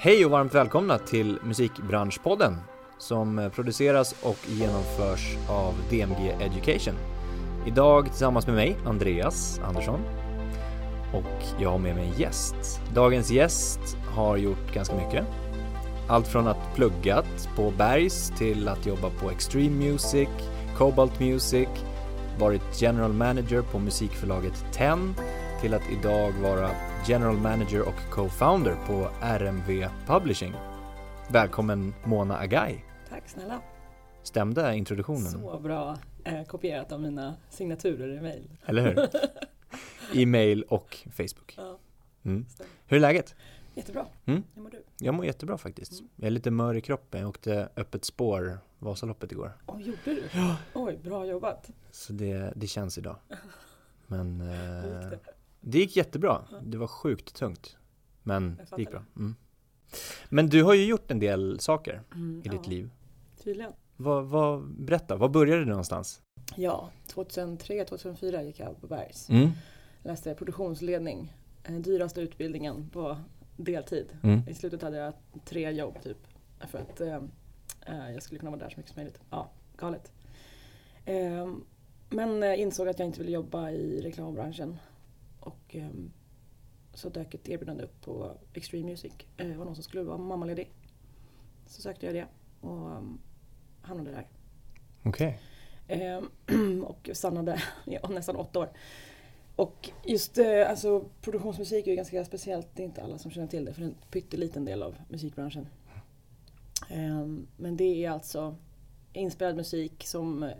Hej och varmt välkomna till Musikbranschpodden som produceras och genomförs av DMG Education. Idag tillsammans med mig, Andreas Andersson. Och jag har med mig en gäst. Dagens gäst har gjort ganska mycket. Allt från att pluggat på Bergs till att jobba på Extreme Music, Cobalt Music, varit general manager på musikförlaget TEN till att idag vara general manager och co-founder på RMV Publishing. Välkommen Mona Agai. Tack snälla. Stämde introduktionen? Så bra eh, kopierat av mina signaturer i mail. Eller hur? I mail och Facebook. Ja, Mm. Hur är läget? jättebra. Mm. Hur mår du? Jag mår jättebra faktiskt. Mm. Jag är lite mör i kroppen. Jag åkte öppet spår Vasaloppet igår. Oj, gjorde du? Oj, bra jobbat. Så det, det känns idag. Men eh, det? gick jättebra. Det var sjukt tungt. Men det gick bra. Mm. Men du har ju gjort en del saker Mm, i ditt ja, liv. Tydligen. Vad, vad, berätta, var började du någonstans? Ja, 2003-2004 gick jag på Bergs. Mm. Läste produktionsledning. Eh, dyraste utbildningen på deltid. Mm. I slutet hade jag tre jobb typ. För att eh, eh, jag skulle kunna vara där så mycket som möjligt. Ja, galet. Eh, men insåg att jag inte ville jobba i reklambranschen. Och eh, så dök ett erbjudande upp på Extreme Music. Eh, Det var någon som skulle vara mammaledig. Så sökte jag det och eh, hamnade där. Okej. Eh, och stannade i nästan åtta år. Och just eh, alltså, produktionsmusik är ju ganska speciellt. Det är inte alla som känner till det för det är en pytteliten del av musikbranschen. Men det är alltså inspelad musik som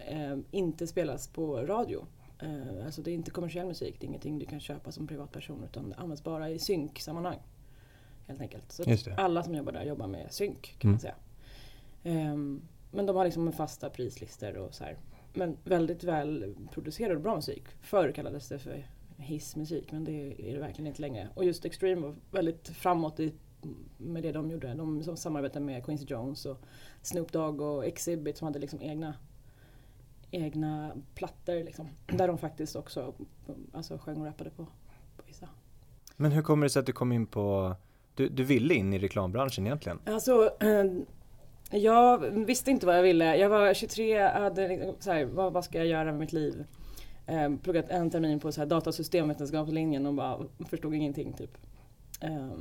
inte spelas på radio. Eh, alltså det är inte kommersiell musik, det är ingenting du kan köpa som privatperson utan det används bara i synksammanhang. Helt enkelt. Så alla som jobbar där jobbar med synk kan Mm. man säga. Ehm, men de har liksom fasta prislistor och så här. Men väldigt väl producerad och bra musik. Förr kallades det för hissmusik men det är det verkligen inte längre. Och just Extreme var väldigt framåt i, med det de gjorde. De som samarbetade med Quincy Jones och Snoop Dogg och Exhibit som hade liksom egna egna plattor liksom. Där de faktiskt också alltså, sjöng och rappade på, på vissa. Men hur kommer det sig att du kom in på du, du ville in i reklambranschen egentligen? Alltså, eh, jag visste inte vad jag ville. Jag var 23, hade liksom så här, vad, vad ska jag göra med mitt liv? Eh, pluggat en termin på så här datasystemvetenskapslinjen och bara förstod ingenting typ. Eh,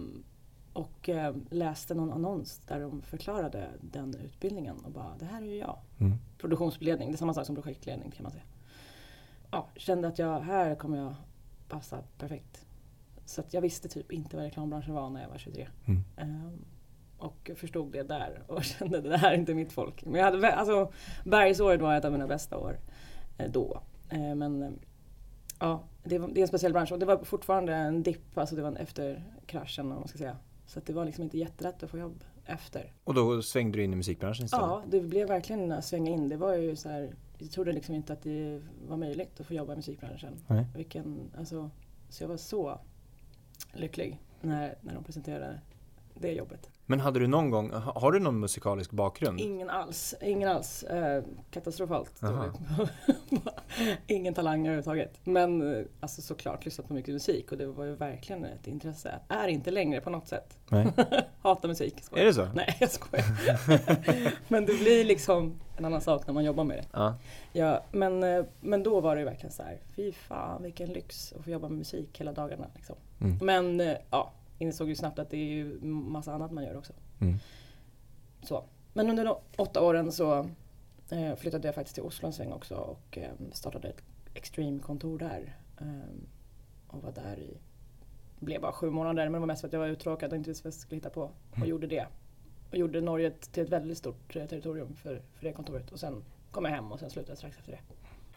och eh, läste någon annons där de förklarade den utbildningen och bara, det här är ju jag. Mm. Produktionsledning, det är samma sak som projektledning kan man säga. Ja, kände att jag, här kommer jag passa perfekt. Så jag visste typ inte vad reklambranschen var när jag var 23. Mm. Ehm, och förstod det där och kände det här är inte mitt folk. Men jag hade, alltså, bergsåret var ett av mina bästa år eh, då. Eh, men ja, det, det är en speciell bransch och det var fortfarande en dipp, alltså det var en efter kraschen om man ska säga. Så det var liksom inte jättelätt att få jobb efter. Och då svängde du in i musikbranschen istället? Ja, det blev verkligen att svänga in. Det var ju så här, jag trodde liksom inte att det var möjligt att få jobba i musikbranschen. Nej. Vilken, alltså, så jag var så lycklig när, när de presenterade det jobbet. Men hade du någon gång, ha- har du någon musikalisk bakgrund? Ingen alls, ingen alls. Eh, katastrofalt. Ingen talang överhuvudtaget. Men eh, alltså såklart lyssnat på mycket musik och det var ju verkligen ett intresse. Är inte längre på något sätt. Nej. Hatar musik. skojar. Är det så? Nej jag skojar. men det blir liksom en annan sak när man jobbar med det. Ja. Ja, men, eh, men då var det ju verkligen så här, fy fan vilken lyx att få jobba med musik hela dagarna. Liksom. Mm. Men eh, ja, insåg ju snabbt att det är ju massa annat man gör också. Mm. Så. Men under de åtta åren så eh, flyttade jag faktiskt till Oslo en sväng också och eh, startade ett Extreme-kontor där. Eh, och var där i, blev bara sju månader men det var mest för att jag var uttråkad och inte visste vad jag skulle hitta på. Och Mm. gjorde det. Och gjorde Norge till ett väldigt stort eh, territorium för, för det kontoret. Och sen kom jag hem och sen slutade jag strax efter det.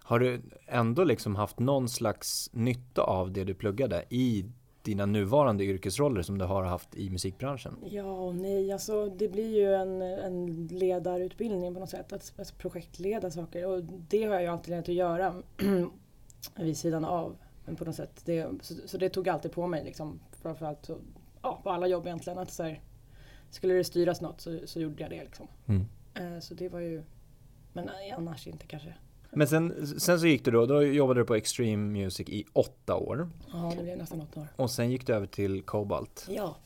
Har du ändå liksom haft någon slags nytta av det du pluggade i dina nuvarande yrkesroller som du har haft i musikbranschen? Ja och nej, alltså det blir ju en, en ledarutbildning på något sätt. Att alltså, projektleda saker och det har jag ju alltid lärt att göra vid sidan av. Men på något sätt. Det, så, så det tog jag alltid på mig liksom. Framförallt så, ja, på alla jobb egentligen. Att så här, skulle det styras något så, så gjorde jag det liksom. Mm. Eh, så det var ju, men nej, annars inte kanske. Men sen, sen så gick du då, då jobbade du på Extreme Music i åtta år. Ja, det blev nästan åtta år. Och sen gick du över till Cobalt. Ja.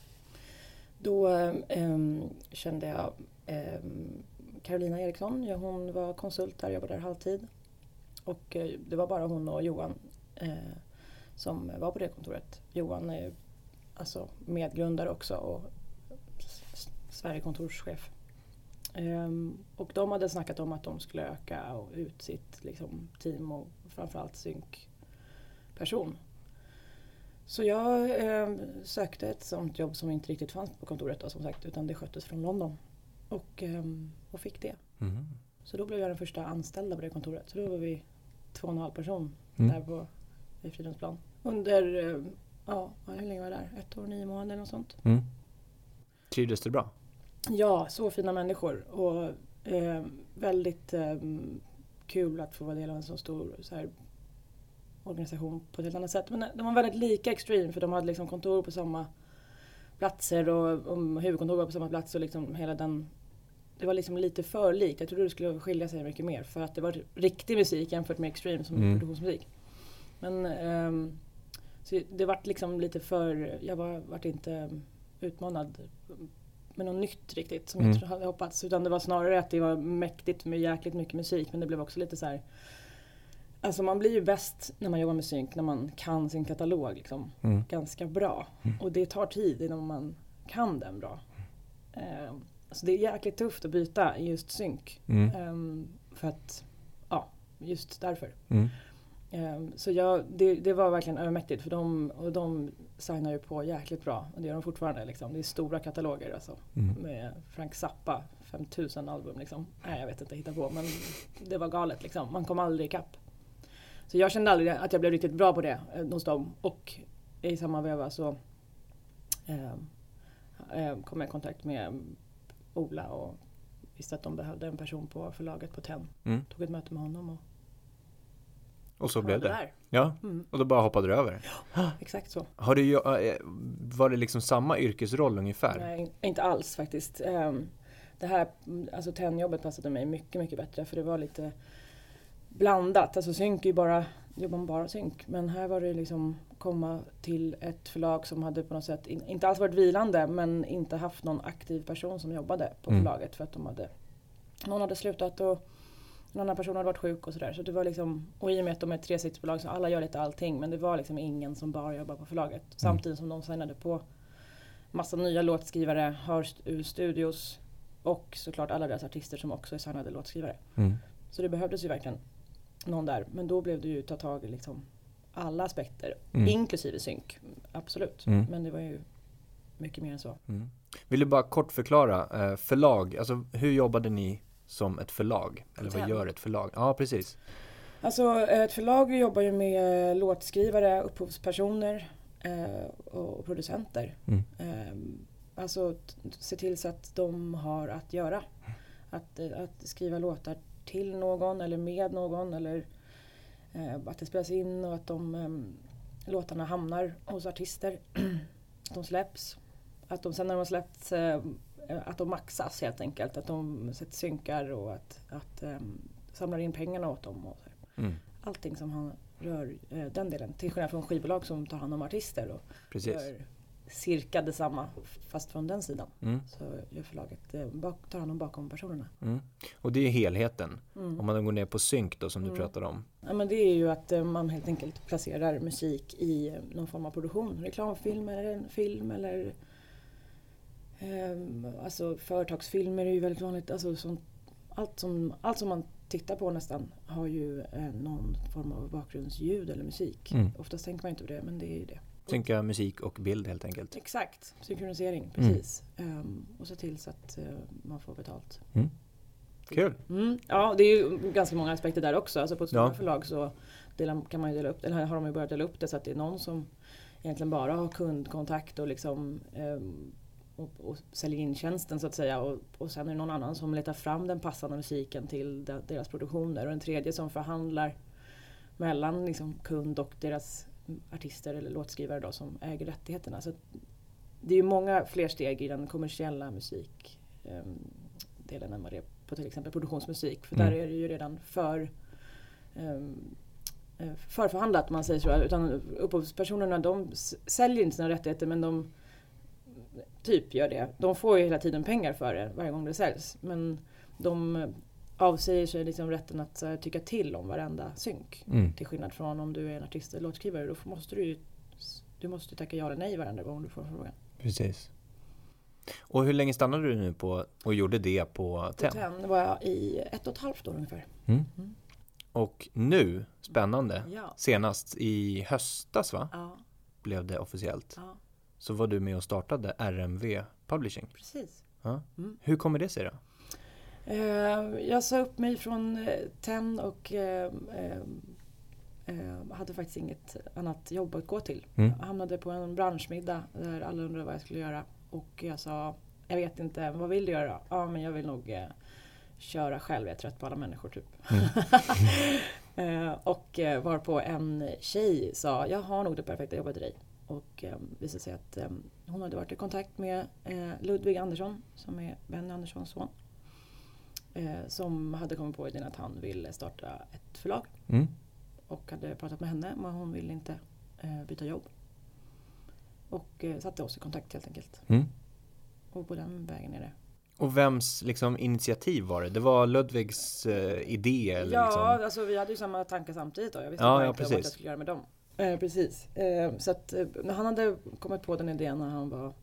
Då um, kände jag um, Carolina Eriksson, ja, hon var konsult där, jobbade där halvtid. Och uh, det var bara hon och Johan uh, som var på det kontoret. Johan är alltså medgrundare också och Sverigekontorschef. Um, och de hade snackat om att de skulle öka och ut sitt liksom, team och framförallt synkperson. Så jag eh, sökte ett sånt jobb som inte riktigt fanns på kontoret då, som sagt utan det sköttes från London. Och, eh, och fick det. Mm. Så då blev jag den första anställda på det kontoret. Så då var vi två och en halv person mm. där på, i Fridhemsplan. Under, ja hur länge var jag där? Ett år, nio månader eller sånt. Mm. Trivdes du bra? Ja, så fina människor. Och eh, väldigt eh, kul att få vara del av en så stor så här, organisation på ett helt annat sätt. Men de var väldigt lika Extreme för de hade liksom kontor på samma platser och, och huvudkontor var på samma plats och liksom hela den det var liksom lite för likt. Jag trodde det skulle skilja sig mycket mer för att det var riktig musik jämfört med Extreme som mm. produktionsmusik. Men um, så det vart liksom lite för, jag var, vart inte utmanad med något nytt riktigt som mm. jag hade hoppats. Utan det var snarare att det var mäktigt med jäkligt mycket musik men det blev också lite så här Alltså man blir ju bäst när man jobbar med synk när man kan sin katalog liksom, mm. ganska bra. Mm. Och det tar tid innan man kan den bra. Eh, alltså det är jäkligt tufft att byta just synk. Mm. Eh, för att, ja, just därför. Mm. Eh, så jag, det, det, var verkligen övermäktigt för de, och de signar ju på jäkligt bra. Och det gör de fortfarande. Liksom. Det är stora kataloger alltså. Mm. Med Frank Zappa, 5000 album liksom. Nej jag vet inte, hitta på. Men det var galet liksom. Man kom aldrig ikapp. Så jag kände aldrig att jag blev riktigt bra på det eh, hos dem. Och i samma veva så eh, eh, kom jag i kontakt med Ola och visste att de behövde en person på förlaget på TEN. Mm. Tog ett möte med honom och och så blev det. Där. Ja, mm. och då bara hoppade du över. Ja, exakt så. Har du, eh, var det liksom samma yrkesroll ungefär? Nej, inte alls faktiskt. Ehm, det här, alltså TEN-jobbet passade mig mycket, mycket bättre för det var lite blandat. Alltså synk är ju bara, jobbar man bara synk. Men här var det liksom komma till ett förlag som hade på något sätt, inte alls varit vilande, men inte haft någon aktiv person som jobbade på mm. förlaget för att de hade, någon hade slutat och en annan person hade varit sjuk och sådär. Så det var liksom, och i och med att de är ett tresiksbolag så alla gör lite allting men det var liksom ingen som bara jobbar på förlaget. Mm. Samtidigt som de signade på massa nya låtskrivare, har ur studios och såklart alla deras artister som också är signade låtskrivare. Mm. Så det behövdes ju verkligen någon där. Men då blev det ju ta tag i liksom alla aspekter, mm. inklusive synk. Absolut. Mm. Men det var ju mycket mer än så. Mm. Vill du bara kort förklara, eh, förlag, alltså hur jobbade ni som ett förlag? Eller vad gör ett förlag? Ja, precis. Alltså ett förlag jobbar ju med låtskrivare, upphovspersoner eh, och producenter. Mm. Eh, alltså se till så att de har att göra. Att, att skriva låtar till någon eller med någon eller eh, att det spelas in och att de eh, låtarna hamnar hos artister. att de släpps. Att de sen när de har släppts eh, att de maxas helt enkelt. Att de sätter synkar och att, att um, samlar in pengarna åt dem. Och så. Mm. Allting som han rör uh, den delen. Till skillnad från skivbolag som tar hand om artister och Precis. gör cirka detsamma fast från den sidan. Mm. Så gör förlaget eh, bak, tar hand om bakom personerna. Mm. Och det är helheten. Mm. Om man går ner på synk då som du mm. pratade om. Ja men det är ju att eh, man helt enkelt placerar musik i eh, någon form av produktion. Reklamfilm eller en film eller eh, Alltså företagsfilmer är ju väldigt vanligt. Alltså, som, allt, som, allt som man tittar på nästan har ju eh, någon form av bakgrundsljud eller musik. Mm. Oftast tänker man inte på det men det är ju det. Synka musik och bild helt enkelt. Exakt, synkronisering, mm. precis. Mm. Um, och se till så att uh, man får betalt. Mm. Kul! Mm. Ja, det är ju ganska många aspekter där också. Alltså på ett stort ja. förlag så delar, kan man ju dela upp eller har de ju börjat dela upp det så att det är någon som egentligen bara har kundkontakt och liksom um, och, och säljer in tjänsten så att säga och, och sen är det någon annan som letar fram den passande musiken till de, deras produktioner och en tredje som förhandlar mellan liksom, kund och deras artister eller låtskrivare då, som äger rättigheterna. Så det är ju många fler steg i den kommersiella musikdelen ehm, än vad det är på till exempel produktionsmusik. För mm. där är det ju redan för um, förförhandlat man säger så. Utan upphovspersonerna de säljer inte sina rättigheter men de typ gör det. De får ju hela tiden pengar för det varje gång det säljs. Men de avsäger sig liksom rätten att här, tycka till om varenda synk. Mm. Till skillnad från om du är en artist eller låtskrivare. Då måste du ju du måste tacka ja eller nej varenda gång du får frågan. Precis. Och hur länge stannade du nu på och gjorde det på TEN? På TEN var jag i ett och ett halvt år ungefär. Mm. Mm. Och nu, spännande, Ja. senast i höstas va? Ja, Blev det officiellt. ja Så var du med och startade RMV Publishing. precis. Ja. Mm. Hur kommer det sig då? Eh, jag sa upp mig från eh, TEN och eh, hade faktiskt inget annat jobb att gå till. Mm. Jag hamnade på en branschmiddag där alla undrade vad jag skulle göra. Och jag sa, jag vet inte, vad vill du göra? Ja, men jag vill nog köra själv, jag är trött på alla människor typ. eh, och varpå en tjej sa, jag har nog det perfekta jobbet till dig. Och eh, visade sig att eh, hon hade varit i kontakt med eh, Ludvig Andersson som är Benny Anderssons son. Eh, som hade kommit på idén att han ville starta ett förlag Mm. och hade pratat med henne men hon ville inte eh, byta jobb. Och eh, satte oss i kontakt helt enkelt. Mm. Och på den vägen är det. Och vems liksom, initiativ var det? Det var Ludvigs eh, idé? Eller, ja, liksom? alltså vi hade ju samma tankar samtidigt då. Jag visste Ja, bara ja, inte vad jag skulle göra med dem. Eh, precis. Eh, så att eh, när han hade kommit på den idén när han var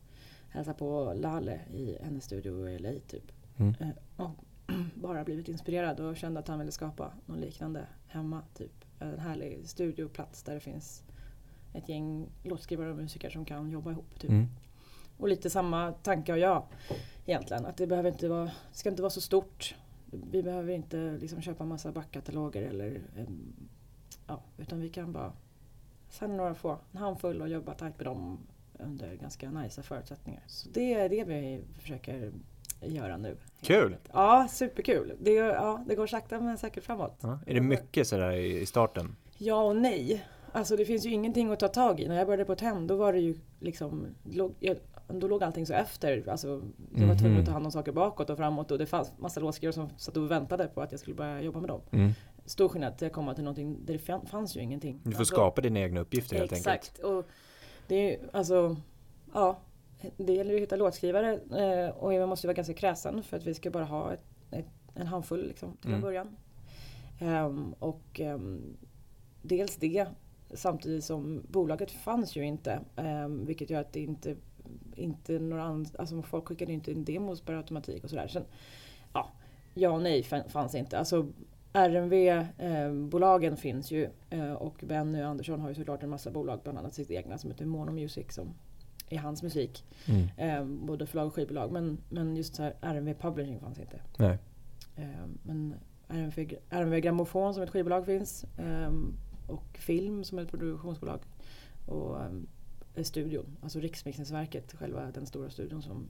hälsade på Lale i hennes studio i LA typ. Mm. Eh, och bara blivit inspirerad och kände att han ville skapa något liknande hemma. Typ. En härlig studioplats där det finns ett gäng låtskrivare och musiker som kan jobba ihop. Typ. Mm. Och lite samma tanke har jag egentligen. Att det behöver inte vara, det ska inte vara så stort. Vi behöver inte liksom köpa massa backkataloger eller em, ja, utan vi kan bara signa några få, en handfull och jobba tajt med dem under ganska nice förutsättningar. Så det är det vi försöker göra nu. Kul! Ja, superkul. Det, ja, det går sakta men säkert framåt. Ja. Är det mycket sådär i, starten? Ja och nej. Alltså det finns ju ingenting att ta tag i. När jag började på TEN då var det ju liksom, låg, jag, då låg allting så efter. Alltså, jag var tvungen Mhm. att ta hand om saker bakåt och framåt och det fanns massa låtskrivare som satt och väntade på att jag skulle börja jobba med dem. Mm. Stor skillnad till att komma till någonting där det fan- fanns ju ingenting. Du får Alltså, skapa dina egna uppgifter helt enkelt. Exakt. Och det är ju, alltså, ja. Det gäller ju att hitta låtskrivare eh, och jag måste vara ganska kräsen för att vi ska bara ha ett, ett, en handfull liksom, till Mm. början. Ehm, och ehm, dels det samtidigt som bolaget fanns ju inte. Um, vilket gör att det inte, inte några andra, alltså folk skickade inte in demos per automatik och sådär. Sen, ja, ja och nej fan- fanns inte. Alltså RMV-bolagen finns ju eh, och Benny Andersson har ju såklart en massa bolag, bland annat sitt egna som heter Mono Music som är hans musik. Mm. Eh, både förlag och skivbolag. Men, men just så här RMV Publishing fanns inte. Nej. Eh, men RMV, RMV Grammofon som ett skivbolag finns. eh, och Film som ett produktionsbolag. Och eh, studion, alltså Riksmixningsverket, själva den stora studion som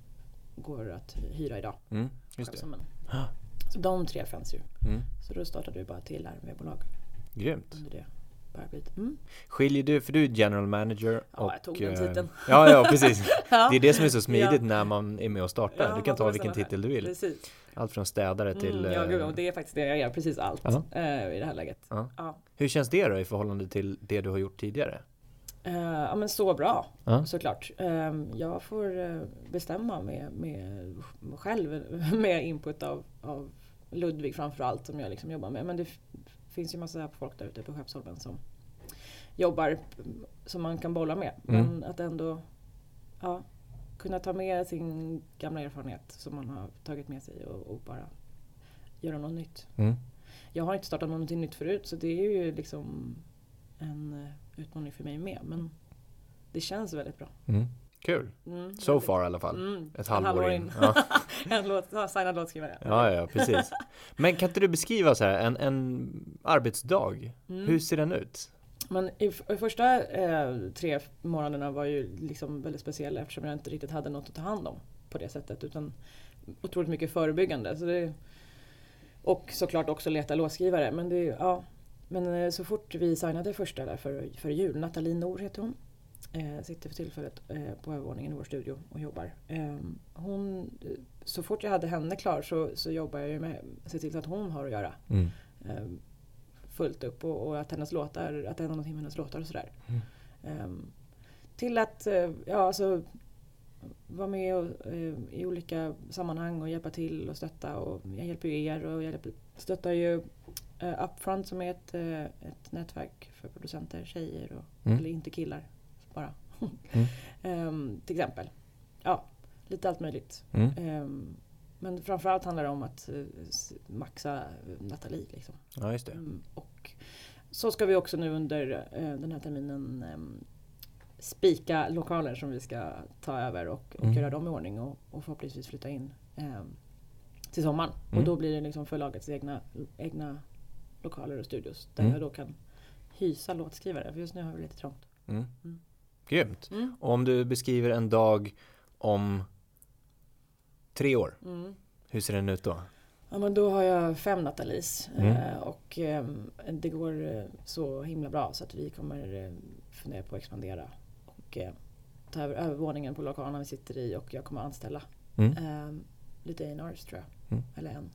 går att hyra idag. Mm. Just det. Så de tre fanns ju. Mm. Så då startade vi bara till RMV-bolag Grymt. under det paraplyet. Mm. Skiljer du, för du är general manager Ja, jag tog den eh, titeln. Ja, ja precis. Ja. Det är det som är så smidigt Ja. när man är med och startar. Ja, du kan ta vilken titel du vill. Precis. Allt från städare till... Mm, ja, eh, gud, och det är faktiskt det jag gör, precis allt Ja. eh, i det här läget. Ja. Ja. Hur känns det då i förhållande till det du har gjort tidigare? Eh, ja men så bra Ja. såklart. Eh, jag får eh, bestämma med, med själv med input av, av Ludvig framförallt som jag liksom jobbar med. Men det finns ju massa folk där ute på Skeppsholmen som jobbar som man kan bolla med. Mm. Men att ändå ja, kunna ta med sin gamla erfarenhet som man har tagit med sig och, och bara göra något nytt. Mm. Jag har inte startat någonting nytt förut så det är ju liksom en eh, utmaning för mig med. Men det känns väldigt bra. Mm. Kul. Mm, So far i alla fall. Mm, Ett halvår in. in. Ja. en låt, ja, signad låtskrivare. ja, ja, precis. Men kan inte du beskriva så här, en, en arbetsdag? Mm. Hur ser den ut? Men i, i första eh, tre månaderna var ju liksom väldigt speciella eftersom jag inte riktigt hade något att ta hand om på det sättet. Utan otroligt mycket förebyggande. Så det, och såklart också leta låtskrivare. Men, det, ja, men eh, så fort vi signade första där för, för jul, Nathalie Nor heter hon. Eh, sitter för tillfället eh, på övervåningen i vår studio och jobbar. Eh, hon, så fort jag hade henne klar så, så jobbar jag med att se till att hon har att göra Mm. eh, fullt upp och, och att hennes låtar, att det händer någonting med hennes låtar och sådär. Mm. Ehm, till att, eh, ja alltså vara med och, eh, i olika sammanhang och hjälpa till och stötta. Och jag hjälper ju er och jag hjälper, stöttar ju eh, Upfront som är ett, ett nätverk för producenter, tjejer och, Mm. eller inte killar bara. Mm. Ehm, till exempel. Ja, lite allt möjligt. Mm. Ehm, men framförallt handlar det om att eh, s- maxa Nathalie. Liksom. Ja, just det. Mm, och så ska vi också nu under eh, den här terminen ehm, spika lokaler som vi ska ta över och, och Mm. göra dem i ordning och, och förhoppningsvis flytta in till sommaren. Mm. Och då blir det liksom förlagets egna, egna lokaler och studios där Mm. jag då kan hysa låtskrivare. För just nu har vi lite trångt. Mm. Mm. Grymt. Mm. Och om du beskriver en dag om tre år, Mm. hur ser den ut då? Ja men då har jag fem Nathalies Mm. eh, och eh, det går eh, så himla bra så att vi kommer fundera på att expandera och ta över övervåningen på lokalen vi sitter i och jag kommer anställa Mm. lite A&Rs tror jag. Mm. Eller en.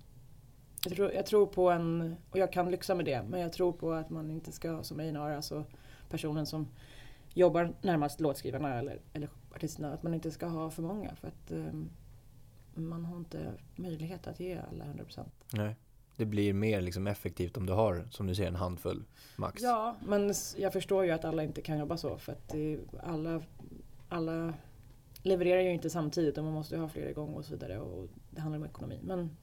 Jag tror, jag tror på en, och jag kan lyxa med det, men jag tror på att man inte ska som A&R, alltså personen som jobbar närmast låtskrivarna eller, eller artisterna, att man inte ska ha för många för att eh, man har inte möjlighet att ge alla 100%. Nej. Det blir mer liksom effektivt om du har, som du säger, en handfull max. Ja, men jag förstår ju att alla inte kan jobba så för att alla, alla levererar ju inte samtidigt och man måste ju ha fler igång och så vidare och det handlar om ekonomi. Men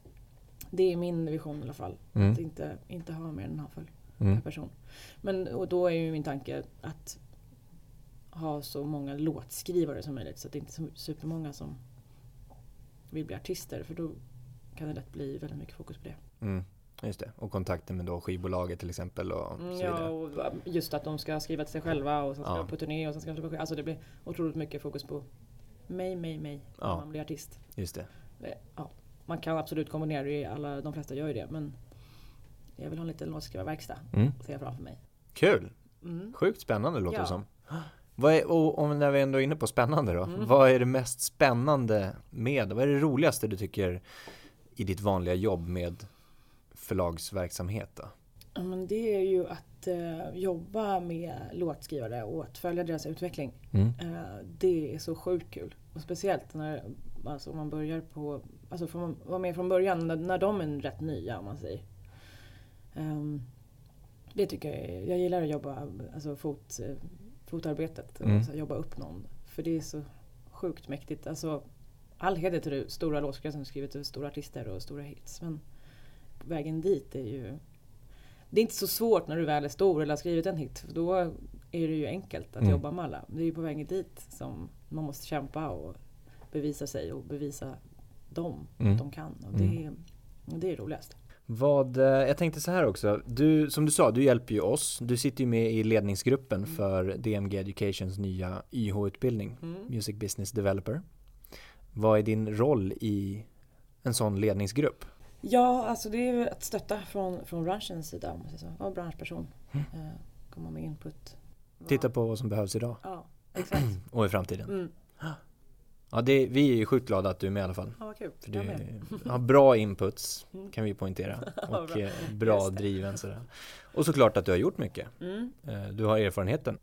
det är min vision i alla fall. Mm. Att inte, inte ha mer än en handfull Mm. per person. Men och då är ju min tanke att ha så många låtskrivare som möjligt så att det inte är supermånga som vill bli artister för då kan det lätt bli väldigt mycket fokus på det. Mm. Just det. Och kontakten med då skivbolaget till exempel och Mm, så ja, vidare. och just att de ska skriva till sig själva och sen ska Ja. de på turné och sen ska de släppa Alltså det blir otroligt mycket fokus på mig, mig, mig när Ja. man blir artist. Just det. Det- Ja, man kan absolut kombinera det, alla, de flesta gör ju det men jag vill ha en liten låtskrivarverkstad, Mm. ser jag framför mig. Kul! Mm. Sjukt spännande låter Ja. det som. Är, och om när vi ändå är inne på spännande då. Mm. Vad är det mest spännande med, vad är det roligaste du tycker i ditt vanliga jobb med förlagsverksamhet då? Ja, men det är ju att eh, jobba med låtskrivare och att följa deras utveckling. Mm. Eh, det är så sjukt kul. Och speciellt när alltså, man börjar på, alltså får man vara med från början när, när de är rätt nya om man säger. Ehm, det tycker jag jag gillar att jobba, alltså fot, eh, fotarbetet och Mm. så, här, jobba upp någon. För det är så sjukt mäktigt. Alltså, all heder till de stora låtskrivare som skrivit till stora artister och stora hits. Men vägen dit är ju det är inte så svårt när du väl är stor eller har skrivit en hit. För då är det ju enkelt att Mm. jobba med alla. Det är ju på vägen dit som man måste kämpa och bevisa sig och bevisa dem Mm. att de kan. Och det, är, och det är roligast. Vad, eh, jag tänkte så här också, du, som du sa, du hjälper ju oss. Du sitter ju med i ledningsgruppen Mm. för DMG Educations nya YH-utbildning, Mm. Music Business Developer. Vad är din roll i en sån ledningsgrupp? Ja, alltså det är ju att stötta från, från branschens sida. Om man säger så. Vara branschperson. Mm. Eh, komma med input. Titta på vad som behövs idag Ja, exakt. och i framtiden. Ja, det, vi är ju sjukt glada att du är med i alla fall. Ja, vad kul. För du har bra inputs, Mm. kan vi poängtera. Och bra. eh, bra driven sådär. Och såklart att du har gjort mycket. Mm. Eh, Du har erfarenheten.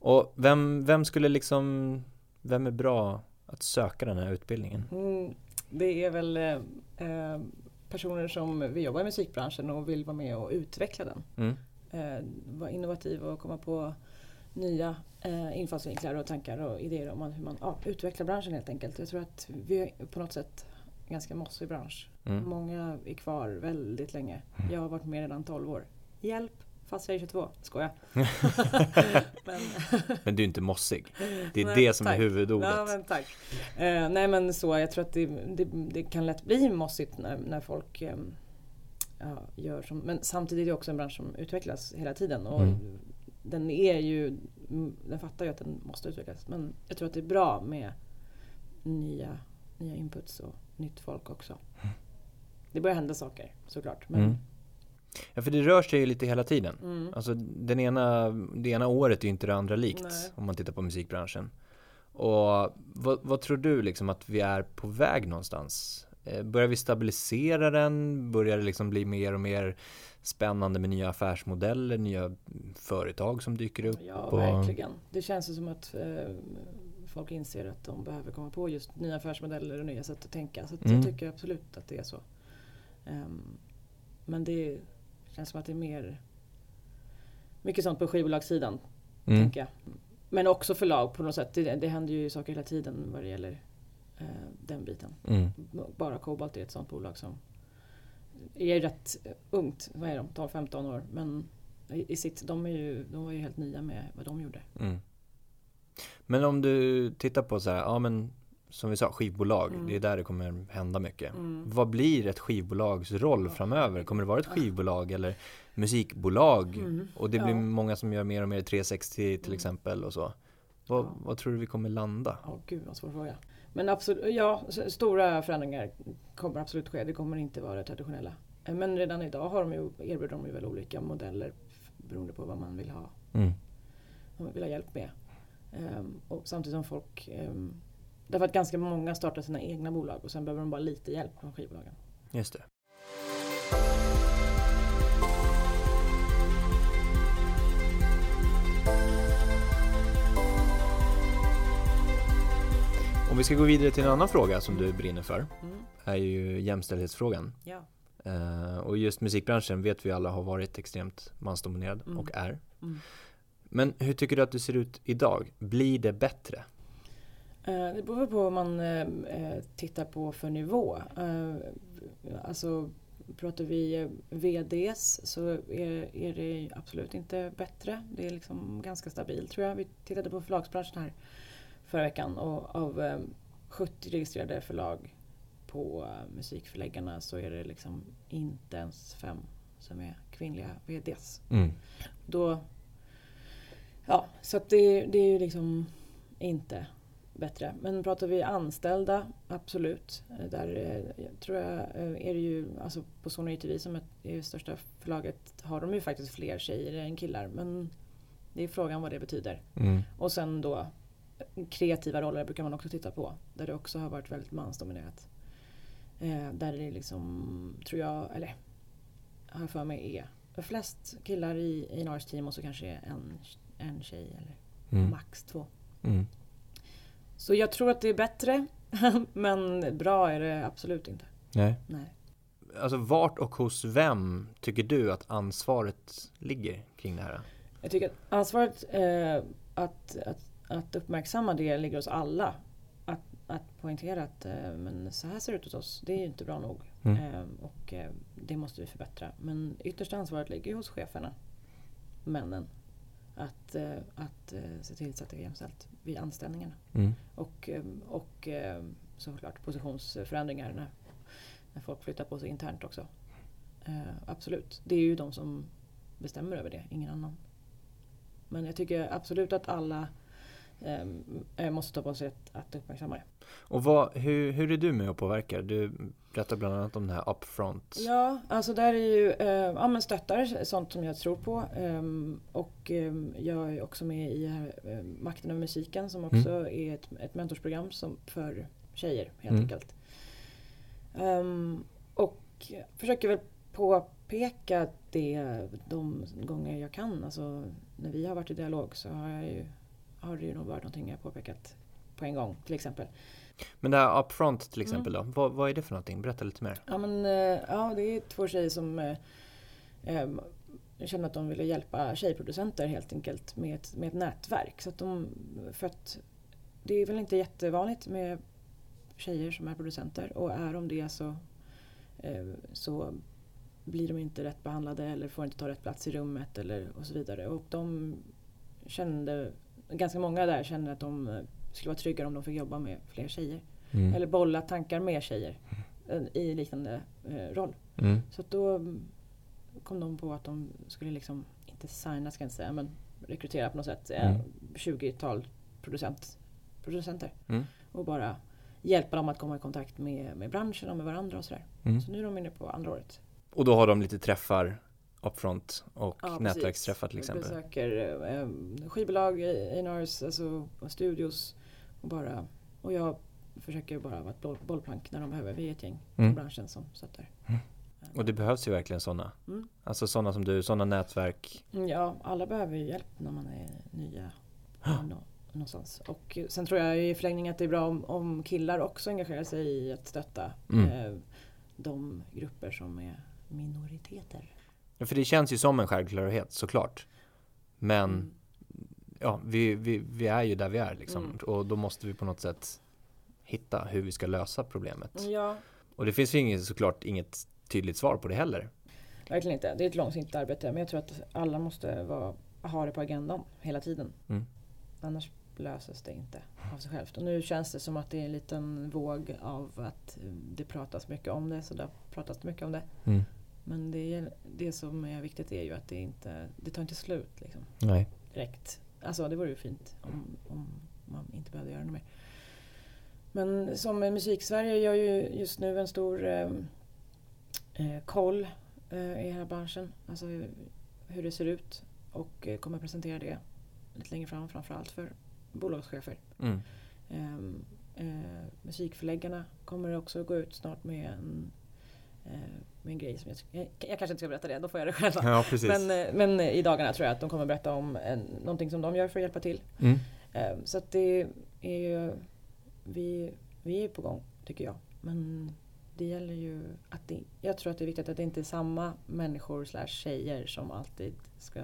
Och vem, vem skulle liksom, vem är bra att söka den här utbildningen? Mm, det är väl eh, eh, personer som vill jobba i musikbranschen och vill vara med och utveckla den. Mm. Eh, vara innovativ och komma på nya eh, infallsvinklar och tankar och idéer om hur man ja, utvecklar branschen helt enkelt. Jag tror att vi är på något sätt en ganska mossig bransch. Mm. Många är kvar väldigt länge. Jag har varit med redan 12 år. Hjälp! Fast jag är 22. Skoja. men, Men du är inte mossig. Det är Nej, det som är tack. huvudordet. Ja, men tack. Eh, nej men så, jag tror att det, det, det kan lätt bli mossigt när, när folk eh, ja, gör som... Men samtidigt är det också en bransch som utvecklas hela tiden. Och Mm. Den är ju... mm, Den fattar ju att den måste utvecklas. Men jag tror att det är bra med nya, nya inputs och nytt folk också. Det börjar hända saker såklart. Men, Mm. Ja, för det rör sig ju lite hela tiden. Mm. Alltså den ena, det ena året är ju inte det andra likt Nej. om man tittar på musikbranschen. Och vad, vad tror du liksom att vi är på väg någonstans? Eh, Börjar vi stabilisera den? Börjar det liksom bli mer och mer spännande med nya affärsmodeller, nya företag som dyker upp? Ja, verkligen. Det känns ju som att eh, folk inser att de behöver komma på just nya affärsmodeller och nya sätt att tänka. Så att Mm. jag tycker absolut att det är så. Ehm, men det känns som att det är mer mycket sånt på skivbolagssidan, Mm. tänker jag. Men också förlag på något sätt. Det, det händer ju saker hela tiden vad det gäller eh, den biten. Mm. Bara Cobalt är ett sånt bolag som är rätt ungt, vad är de, 12-15 år. Men i, i sitt, de, är ju, de var ju helt nya med vad de gjorde. Mm. Men om du tittar på så här, ja men som vi sa, skivbolag, Mm. det är där det kommer hända mycket. Mm. Vad blir ett skivbolags roll Ja. framöver? Kommer det vara ett skivbolag eller musikbolag? Mm. Och det blir Ja. många som gör mer och mer 360 till Mm. exempel och så. Vad, Ja. vad tror du vi kommer landa? Ja, gud vad svår fråga. Men absolut, ja, stora förändringar kommer absolut ske. Det kommer inte vara det traditionella. Eh, Men redan idag har de ju, erbjuder de ju väl olika modeller beroende på vad man vill ha, Mm. vad man vill ha hjälp med. Ehm, och samtidigt som folk... Um, därför att ganska många startar sina egna bolag och sen behöver de bara lite hjälp från skivbolagen. Just det. Om vi ska gå vidare till en annan fråga som du brinner för Mm. är ju jämställdhetsfrågan. Ja. Eh, och just musikbranschen vet vi alla har varit extremt mansdominerad Mm. och är. Mm. Men hur tycker du att det ser ut idag? Blir det bättre? Eh, Det beror på vad man eh, tittar på för nivå. Alltså pratar vi VDs så är, är det absolut inte bättre. Det är liksom ganska stabilt tror jag. Vi tittade på förlagsbranschen här förra veckan och av eh, 70 registrerade förlag på eh, musikförläggarna så är det liksom inte ens fem som är kvinnliga VDs. Mm. Då, ja, så att det, det är ju liksom inte bättre. Men pratar vi anställda, absolut. Eh, Där eh, jag tror jag eh, är det ju, alltså på Sony TV som är det största förlaget har de ju faktiskt fler tjejer än killar. Men det är frågan vad det betyder. Mm. Och sen då eh, kreativa roller brukar man också titta på. Där det också har varit väldigt mansdominerat. Eh, där det liksom, tror jag, eller har jag för mig är flest killar i A&Rs team och så kanske en, en tjej eller Mm. max två. Mm. Så jag tror att det är bättre. men bra är det absolut inte. Nej. Nej. Alltså vart och hos vem tycker du att ansvaret ligger kring det här? Jag tycker att ansvaret eh, att, att, att uppmärksamma det ligger hos alla. Att, att poängtera att eh, men så här ser det ut hos oss. Det är ju inte bra nog. Mm. Eh, och eh, det måste vi förbättra. Men yttersta ansvaret ligger ju hos cheferna. Männen. Att, att se till så att det är jämställt vid anställningarna. Mm. Och, och såklart positionsförändringar när, när folk flyttar på sig internt också. Absolut. Det är ju de som bestämmer över det, ingen annan. Men jag tycker absolut att alla eh, måste ta på sig att, att uppmärksamma det. Och vad, hur, hur är du med och påverkar? Du berättar bland annat om det här upfront. Ja, alltså där är ju, eh, ja men stöttar sånt som jag tror på. Ehm, och ehm, jag är också med i här, eh, Makten över musiken som också är ett, ett mentorsprogram som, för tjejer helt Mm. enkelt. Ehm, och försöker väl påpeka det de gånger jag kan. Alltså när vi har varit i dialog så har, jag ju, har det ju nog varit någonting jag påpekat på en gång till exempel. Men det här upfront till Mm. exempel då, vad, vad är det för någonting? Berätta lite mer. Ja, men, eh, ja, det är två tjejer som eh, eh, kände att de ville hjälpa tjejproducenter helt enkelt med ett, med ett nätverk. Så att de, för att det är väl inte jättevanligt med tjejer som är producenter och är de det så, eh, så blir de inte rätt behandlade eller får inte ta rätt plats i rummet eller och så vidare. Och de kände, ganska många där kände att de eh, skulle vara tryggare om de fick jobba med fler tjejer. Mm. Eller bolla tankar med tjejer eh, i liknande eh, roll. Mm. Så då mm, kom de på att de skulle liksom, inte signa ska jag inte säga, men rekrytera på något sätt eh, Mm. 20-tal producent, producenter. Mm. Och bara hjälpa dem att komma i kontakt med, med branschen och med varandra och sådär. Mm. Så nu är de inne på andra året. Och då har de lite träffar upfront och Ja, nätverksträffar till exempel. Besöker eh, skivbolag, A&Rs, alltså studios. Och, bara, och jag försöker bara vara ett boll, bollplank när de behöver. Vi är ett gäng Mm. från branschen som stöttar. Mm. Och det behövs ju verkligen sådana. Mm. Alltså sådana som du, sådana nätverk. Ja, alla behöver ju hjälp när man är nya. Någonstans. Och sen tror jag i förlängningen att det är bra om, om killar också engagerar sig i att stötta Mm. eh, de grupper som är minoriteter. För det känns ju som en självklarhet såklart. Men Mm. ja, vi, vi, vi är ju där vi är liksom. Mm. Och då måste vi på något sätt hitta hur vi ska lösa problemet. Ja, Och det finns ju inget, såklart inget tydligt svar på det heller. verkligen inte. Det är ett långsiktigt arbete. Men jag tror att alla måste vara, ha det på agendan hela tiden. Mm. Annars löses det inte av sig självt. Och nu känns det som att det är en liten våg av att det pratas mycket om det. Så det har pratats mycket om det. Mm. Men det, det som är viktigt är ju att det inte det tar inte slut liksom, Nej. direkt. Alltså det vore ju fint om, om man inte behövde göra det mer. Men som Musiksverige gör ju just nu en stor eh, eh, koll eh, i hela branschen. Alltså hur, hur det ser ut. Och eh, kommer presentera det lite längre fram framförallt för bolagschefer. Mm. Ehm, eh, musikförläggarna kommer också gå ut snart med en, eh, med en grej som jag, jag, kanske inte ska berätta det, då får jag det själv. Ja. Men, eh, men i dagarna tror jag att de kommer berätta om en, någonting som de gör för att hjälpa till. Mm. Ehm, så att det är ju, vi, vi är på gång tycker jag. Men det gäller ju att det, jag tror att det är viktigt att det inte är samma människor slash tjejer som alltid ska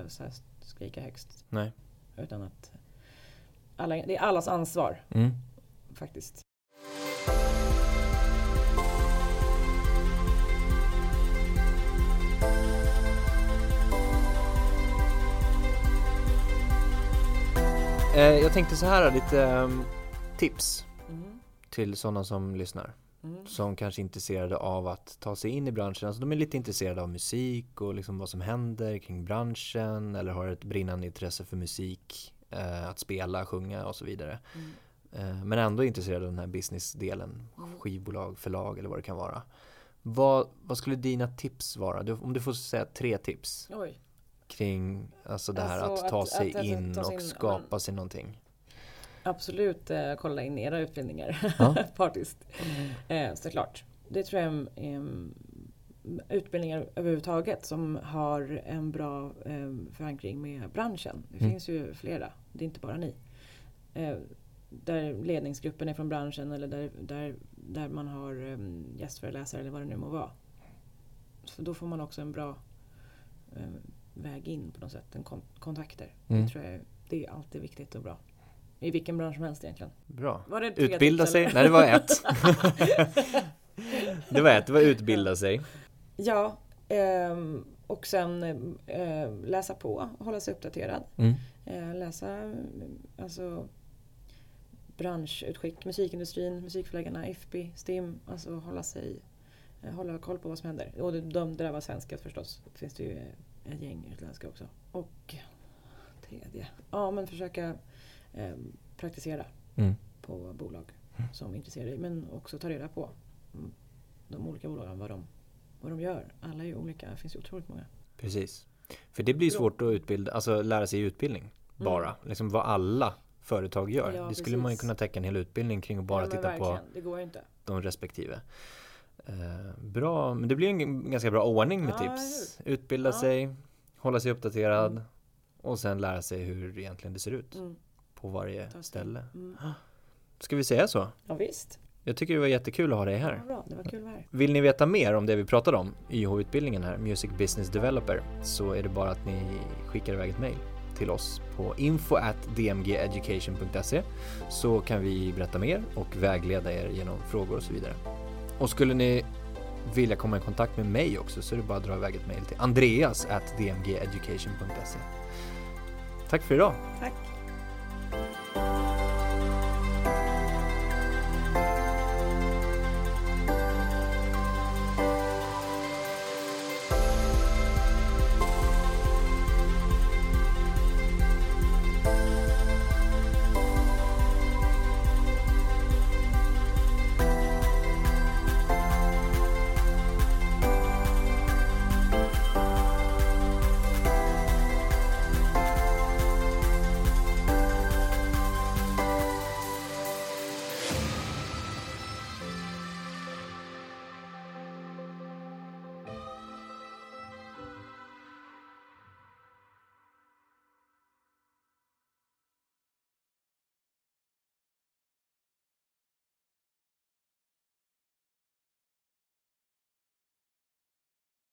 skrika högst. Nej. Utan att alla, det är allas ansvar Mm. faktiskt. Jag tänkte så här, lite ehm, tips Mm. till sådana som lyssnar. Mm. Som kanske är intresserade av att ta sig in i branschen. Alltså de är lite intresserade av musik och liksom vad som händer kring branschen. Eller har ett brinnande intresse för musik. Eh, att spela, sjunga och så vidare. Mm. Eh, men ändå är intresserade av den här businessdelen. Mm. Skivbolag, förlag eller vad det kan vara. Vad, vad skulle dina tips vara? Du, om du får säga tre tips Oj. Kring alltså det här Alltså att ta att- sig att- in ta sig och in, skapa men- sig någonting. Absolut eh, kolla in era utbildningar. Ja. Partiskt. Eh, såklart. Det tror jag är eh, utbildningar överhuvudtaget som har en bra eh, förankring med branschen. Det Mm. finns ju flera. Det är inte bara ni. Eh, där ledningsgruppen är från branschen eller där, där, där man har eh, gästföreläsare eller vad det nu må vara. Så då får man också en bra väg in på något sätt. En kon- kontakter. Mm. Det tror jag det är alltid viktigt och bra. I vilken bransch som helst egentligen. Bra. Utbilda tips, sig. eller? Nej, det var ett. det var ett. Det var utbilda sig. Ja, ehm, och sen eh, läsa på, hålla sig uppdaterad. Mm. Eh, läsa alltså branschutskick, musikindustrin, musikförläggarna, FB, STIM. Alltså hålla sig, eh, hålla koll på vad som händer. Och de, var svenska förstås. Finns det ju ett gäng utländska också. Och tredje, ja men försöka eh, praktisera Mm. på bolag som är intresserade. Men också ta reda på mm, de olika bolagen, vad de, vad de gör. Alla är ju olika, det finns ju otroligt många. Precis. För det blir svårt att utbilda, alltså lära sig utbildning. Bara. Liksom vad alla företag gör. Mm. Ja, det skulle man ju precis. kunna täcka en hel utbildning kring och bara ja, titta på verkligen, inte. de respektive. Eh, bra, men det blir en ganska bra ordning med Ja, tips. Utbilda Ja. sig, hålla sig uppdaterad Mm. och sen lära sig hur egentligen det ser ut Mm, på varje ställe. Mm. Ska vi säga så? Ja, visst. Jag tycker det var jättekul att ha dig Ja, här. bra, det var kul att vara här. Vill ni veta mer om det vi pratade om, YH-utbildningen här, Music Business Developer, så är det bara att ni skickar iväg ett mail till oss på info at dmgeducation.se så kan vi berätta mer och vägleda er genom frågor och så vidare. Och skulle ni vilja komma i kontakt med mig också så är det bara att dra iväg ett mail till andreas at dmgeducation.se. Tack för idag! Tack.